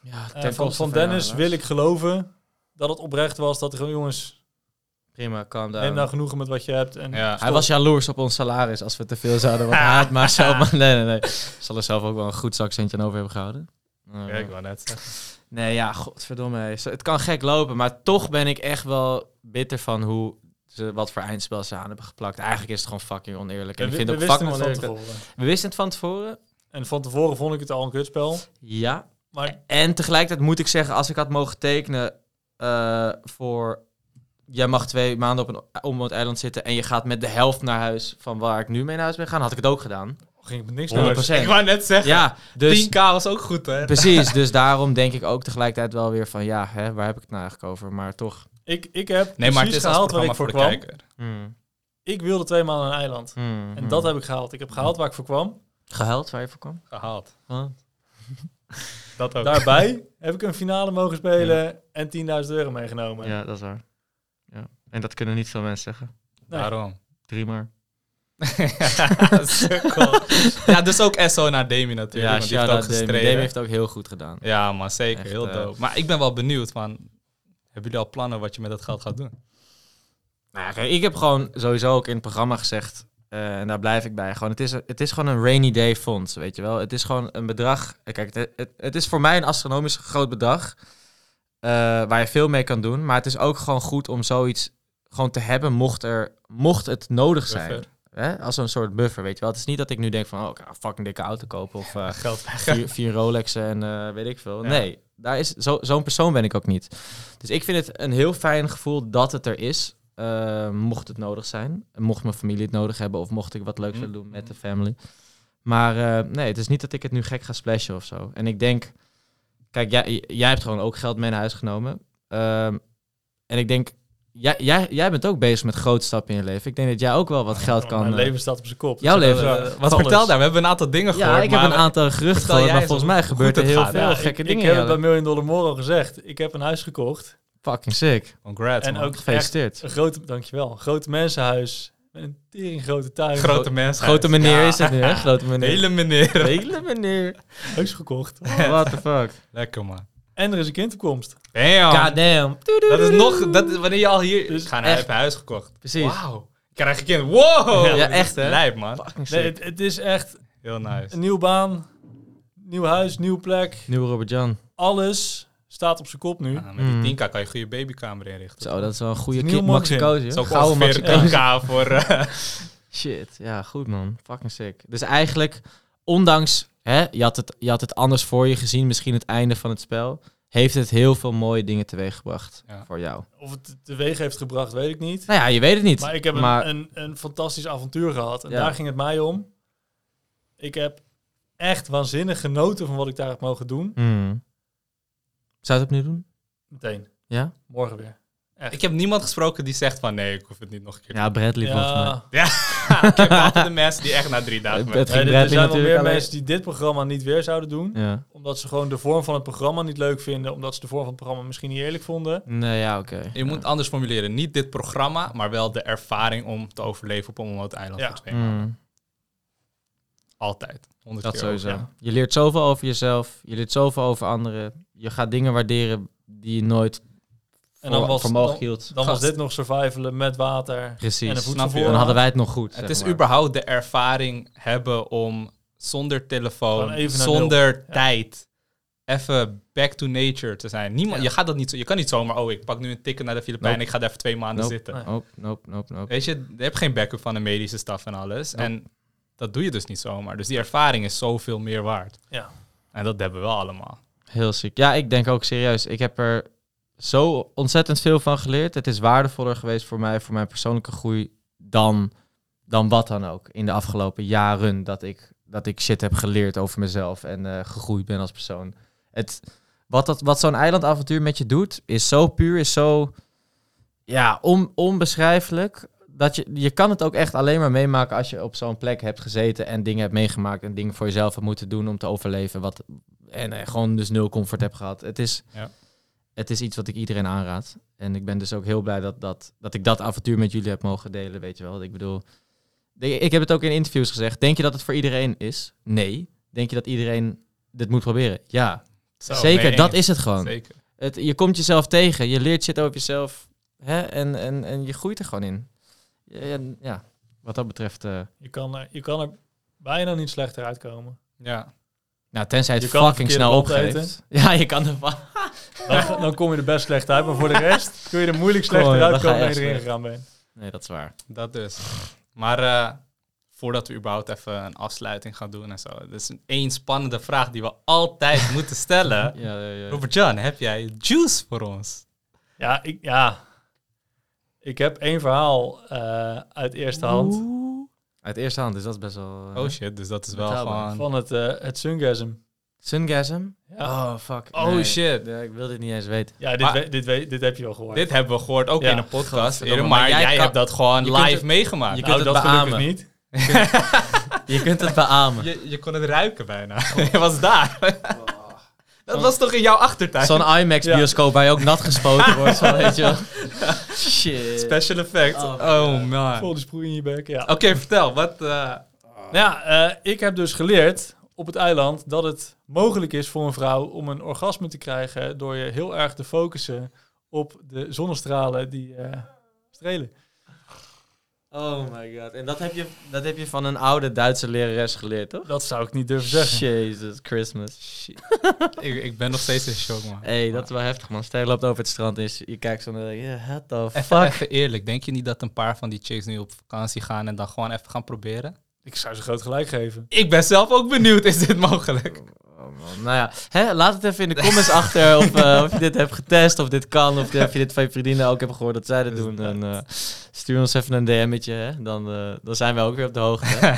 Ja, Eh, van, Dennis wil ik geloven dat het oprecht was. Dat er gewoon, jongens, Prima, calm down. neem nou genoegen met wat je hebt. En Ja. Hij was jaloers op ons salaris als we te veel zouden. Want hij had maar zelf... Maar nee, nee, nee. Zal er zelf ook wel een goed zakcentje aan over hebben gehouden. Uh, Ja, ik wou net zeggen. Nee, ja, godverdomme. Het kan gek lopen, maar toch ben ik echt wel bitter van hoe ze wat voor eindspel ze aan hebben geplakt. Eigenlijk is het gewoon fucking oneerlijk. En we, ik vind we het ook wisten fucking het van oneerlijk. dat-. We wisten het van tevoren. En van tevoren vond ik het al een kutspel. Ja. Maar En tegelijkertijd moet ik zeggen, als ik had mogen tekenen eh, voor... Jij mag twee maanden op een onbewoond eiland zitten en je gaat met de helft naar huis van waar ik nu mee naar huis ben gaan, had ik het ook gedaan. ging ik met niks 100%. naar Ik wou net zeggen, Ja, dus 10k was ook goed, hè? precies. Dus daarom denk ik ook tegelijkertijd wel weer van, ja, hè, waar heb ik het nou eigenlijk over? Maar toch. Ik, ik heb Nee, maar het is gehaald waar ik voor kwam. kijker. hmm, Ik wilde twee maanden een eiland. hmm, En dat heb ik gehaald. Ik heb gehaald waar ik voor kwam. gehuild waar je voor kwam. Gehaald. Huh? Dat ook. Daarbij heb ik een finale mogen spelen en 10.000 euro meegenomen. Ja, dat is waar. Ja. En dat kunnen niet veel mensen zeggen. Nee. Daarom. Drie maar. Ja, dus ook SO naar Demi natuurlijk. Ja, want die heeft ook gestreden. Demi heeft het ook heel goed gedaan. Ja, maar zeker. Echt, heel eh, dope. Maar ik ben wel benieuwd van... Hebben jullie al plannen wat je met dat geld gaat doen? Nou, kijk, ik heb gewoon sowieso ook in het programma gezegd, eh, en daar blijf ik bij, gewoon, het, is, het is gewoon een rainy day fonds, weet je wel. Het is gewoon een bedrag, eh, kijk, het, het, het is voor mij een astronomisch groot bedrag, eh, waar je veel mee kan doen, maar het is ook gewoon goed om zoiets gewoon te hebben, mocht, er, mocht het nodig zijn. Hè? Als een soort buffer, weet je wel. Het is niet dat ik nu denk van, oh, ik ga een fucking dikke auto kopen of eh, Geld vier, vier Rolexen en eh, weet ik veel. Ja. Nee, daar is, zo, zo'n persoon ben ik ook niet. Dus ik vind het een heel fijn gevoel dat het er is. eh, mocht het nodig zijn. Mocht mijn familie het nodig hebben of mocht ik wat leuks willen doen met de family. Maar nee, het is niet dat ik het nu gek ga splashen of zo. En ik denk, kijk, jij, jij hebt gewoon ook geld mee naar huis genomen. Ehm, en ik denk, jij, jij, jij bent ook bezig met grote stappen in je leven. Ik denk dat jij ook wel wat geld kan. Mijn eh, leven staat op zijn kop. jouw Dus, leven, eh, Wat alles. vertel daar? We hebben een aantal dingen gehoord. ja, ik heb een aantal geruchten gehoord, maar volgens mij gebeurt er heel gaat. veel Ja, gekke ik, dingen. Ik heb het bij Million Dollar More al gezegd. Ik heb een huis gekocht. Fucking sick. Congrats, en man. ook Gefeliciteerd. een grote, dankjewel, een grote mensenhuis. Met een tering grote tuin. Grote mensen. Grote meneer Ja. is het nu, hè? Grote meneer. Hele meneer. Hele meneer. huis gekocht. What the fuck. Lekker, man. En er is een kindopkomst. Damn. Goddamn. Dat is nog... Dat is wanneer je al hier... Dus ik ga naar echt- even huis gekocht. Precies. Wauw. Krijg je kind. Wow. Ja, echt, hè? Lijp, man. Fucking Nee, het, het is echt Heel nice. een nieuwe baan, nieuw huis, nieuwe plek. Nieuwe Robert Jan. Alles staat op zijn kop nu. Ah, met Mm. die 10k kan je een goede babykamer inrichten. Zo, dat is wel een goede Nieuw kip. Max Maxim. Koos, Dat is joh. ook Gouden Max ongeveer Koos. 10k voor... eh, Shit, ja, goed man. Fucking sick. Dus eigenlijk, ondanks, hè, je, had het, je had het anders voor je gezien, misschien het einde van het spel, heeft het heel veel mooie dingen teweeggebracht Ja. voor jou. Of het teweeg heeft gebracht, weet ik niet. Nou ja, je weet het niet. Maar ik heb een, Maar- een, een fantastisch avontuur gehad. En Ja. daar ging het mij om. Ik heb echt waanzinnig genoten van wat ik daar heb mogen doen. Hmm. Zou je het opnieuw doen? Meteen. Ja? Morgen weer. ik heb niemand gesproken die zegt van... Nee, ik hoef het niet nog een keer Ja, Bradley volgens mij. Ja, ik heb altijd de mensen die echt na drie dagen... Het- weg- het ging Nee, er zijn wel natuurlijk meer mensen die dit programma niet weer zouden doen. Ja. Omdat ze gewoon de vorm van het programma niet leuk vinden. Omdat ze de vorm van het programma misschien niet eerlijk vonden. Nee, ja, oké. Je moet anders formuleren. Niet dit programma, maar wel de ervaring om te overleven op een onbewoond eiland Ja. voor twee maanden. Hmm. Altijd. Dat keer sowieso. over. ja. Je leert zoveel over jezelf. Je leert zoveel over anderen. Je gaat dingen waarderen die je nooit En dan was, dan, hield. dan was dit nog survivalen met water. Precies. En een Snap je? voedselvoorraad. Dan hadden wij het nog goed. Het is maar. überhaupt de ervaring hebben om zonder telefoon, zonder nul. Ja. tijd, even back to nature te zijn. Niemand, Ja. Je gaat dat niet zo. Je kan niet zomaar. Oh, ik pak nu een ticket naar de Filipijnen. Nope. Ik ga daar even twee maanden Nope. zitten. Nope, nope, nope, nope. Weet je, je hebt geen backup van de medische staf en alles. Nope. En dat doe je dus niet zomaar. Dus die ervaring is zoveel meer waard. Ja. En dat hebben we allemaal. Heel ziek. Ja, ik denk ook serieus. Ik heb er zo ontzettend veel van geleerd. Het is waardevoller geweest voor mij, voor mijn persoonlijke groei, dan, dan wat dan ook. In de afgelopen jaren dat ik, dat ik shit heb geleerd over mezelf en eh, gegroeid ben als persoon. Het, wat dat, wat zo'n eilandavontuur met je doet, is zo puur, is zo ja, on, onbeschrijfelijk. Dat je, je kan het ook echt alleen maar meemaken als je op zo'n plek hebt gezeten en dingen hebt meegemaakt en dingen voor jezelf hebt moeten doen om te overleven. Wat, en eh, gewoon dus nul comfort heb gehad. Het is, Ja. Het is iets wat ik iedereen aanraad. En ik ben dus ook heel blij dat, dat, dat ik dat avontuur met jullie heb mogen delen, weet je wel. Ik bedoel, ik heb het ook in interviews gezegd. Denk je dat het voor iedereen is? Nee. Denk je dat iedereen dit moet proberen? Ja. Zo, Zeker, dat is het gewoon. Zeker. Het, je komt jezelf tegen, je leert shit over jezelf hè? En, en, en je groeit er gewoon in. Ja, ja, wat dat betreft... eh, Je kan, er, je kan er bijna niet slechter uitkomen. Ja. Nou, tenzij het Je fucking het snel opgeeft. Ja, je kan er van... Dan, dan kom je er best slecht uit. Maar voor de rest kun je er moeilijk slechter Gewoon, dan uitkomen dan je echt erin slecht. gegaan bent. Nee, dat is waar. Dat dus. Maar eh, voordat we überhaupt even een afsluiting gaan doen en zo. Dat is een één spannende vraag die we altijd moeten stellen. Ja, ja, ja. Robert Jan, heb jij juice voor ons? Ja, ik, ja. ik heb één verhaal eh, uit eerste hand. Uit eerste hand, dus dat is best wel... eh, Oh shit, dus dat is wel gewoon... Van het, eh het Sungasm. Sungasm? Ja, Oh, fuck. Oh, Nee. shit. Ja, ik wil dit niet eens weten. ja dit, Maar- we- dit, we- dit heb je wel gehoord. Dit hebben we gehoord ook Ja. in een podcast. Eerder, maar maar jij jij, kan- hebt dat gewoon je live het- meegemaakt. je nou, kunt het dat beamen. niet. Je kunt het beamen. Je, je kon het ruiken bijna. je was daar. Dat was toch in jouw achtertuin? Zo'n IMAX-bioscoop waar je ook nat gespoten wordt, zo, weet je wel. Shit. Special effect. Oh, Oh, man. Vol die sproei in je bek, ja. Oké, vertel. Wat... eh, Nou ja, eh, ik heb dus geleerd op het eiland dat het mogelijk is voor een vrouw om een orgasme te krijgen door je heel erg te focussen op de zonnestralen die eh, strelen. Oh my god. En dat heb, je, dat heb je van een oude Duitse lerares geleerd, toch? Dat zou ik niet durven zeggen. Jesus Christmas. ik, ik ben nog steeds in shock, man. hey, dat is wel heftig, man. Stel je loopt over het strand en je, je kijkt zo naar... Yeah, what the Even, fuck? even eerlijk, denk je niet dat een paar van die chicks nu op vakantie gaan en dan gewoon even gaan proberen? Ik zou ze groot gelijk geven. Ik ben zelf ook benieuwd, is dit mogelijk? Man. Nou ja, hè, laat het even in de comments achter of, eh, of je dit hebt getest, of dit kan, of of je dit van je vriendinnen ook hebt gehoord dat zij dat doen. En eh, stuur ons even een DM'tje, hè. Dan, eh, dan zijn we ook weer op de hoogte.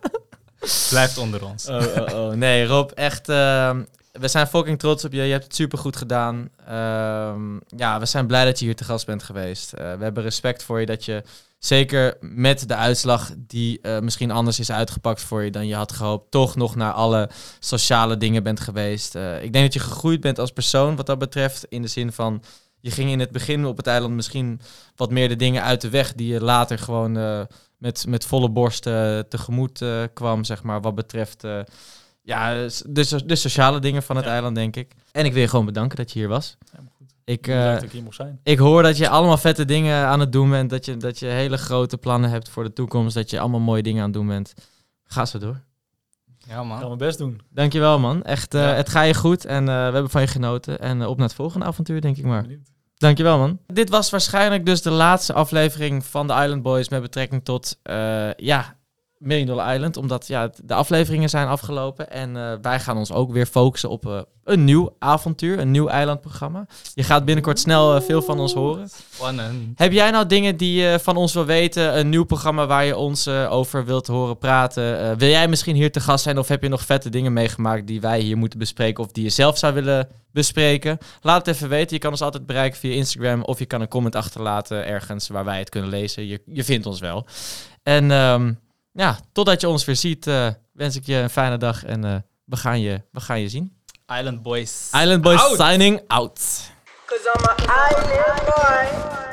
Blijft onder ons. Oh, oh, oh. Nee, Rob, echt. ehm, we zijn fucking trots op je. Je hebt het super goed gedaan. Ehm, ja, we zijn blij dat je hier te gast bent geweest. We hebben respect voor je dat je, zeker met de uitslag die eh, misschien anders is uitgepakt voor je dan je had gehoopt, toch nog naar alle sociale dingen bent geweest. Eh, ik denk dat je gegroeid bent als persoon wat dat betreft. In de zin van, je ging in het begin op het eiland misschien wat meer de dingen uit de weg die je later gewoon eh, met, met volle borst tegemoet kwam, zeg maar, wat betreft ja, de, so- de sociale dingen van het Ja. eiland, denk ik. En ik wil je gewoon bedanken dat je hier was. Ik, eh, dat ik hier mocht zijn. ik hoor dat je allemaal vette dingen aan het doen bent, dat je, dat je hele grote plannen hebt voor de toekomst, dat je allemaal mooie dingen aan het doen bent. Ga zo door. Ja, Ik ga man. mijn best doen. Dankjewel man, echt, eh, Ja. het ga je goed en eh, we hebben van je genoten. En op naar het volgende avontuur, denk ik maar. Benieuwd. Dankjewel man. Dit was waarschijnlijk dus de laatste aflevering van de Island Boys met betrekking tot, eh, ja, Million Dollar Island. Omdat ja, de afleveringen zijn afgelopen en eh, wij gaan ons ook weer focussen op eh, een nieuw avontuur, een nieuw eilandprogramma. Je gaat binnenkort snel eh, veel van ons horen. Spannend. Heb jij nou dingen die je van ons wil weten? Een nieuw programma waar je ons over wilt horen praten? Wil jij misschien hier te gast zijn? Of heb je nog vette dingen meegemaakt die wij hier moeten bespreken? Of die je zelf zou willen bespreken? Laat het even weten. Je kan ons altijd bereiken via Instagram. Of je kan een comment achterlaten ergens waar wij het kunnen lezen. Je, je vindt ons wel. En ehm, ja, totdat je ons weer ziet, eh, wens ik je een fijne dag. En eh, we, gaan je, we gaan je zien. Island Boys. Island Boys Out. signing out. Cause I'm an island boy.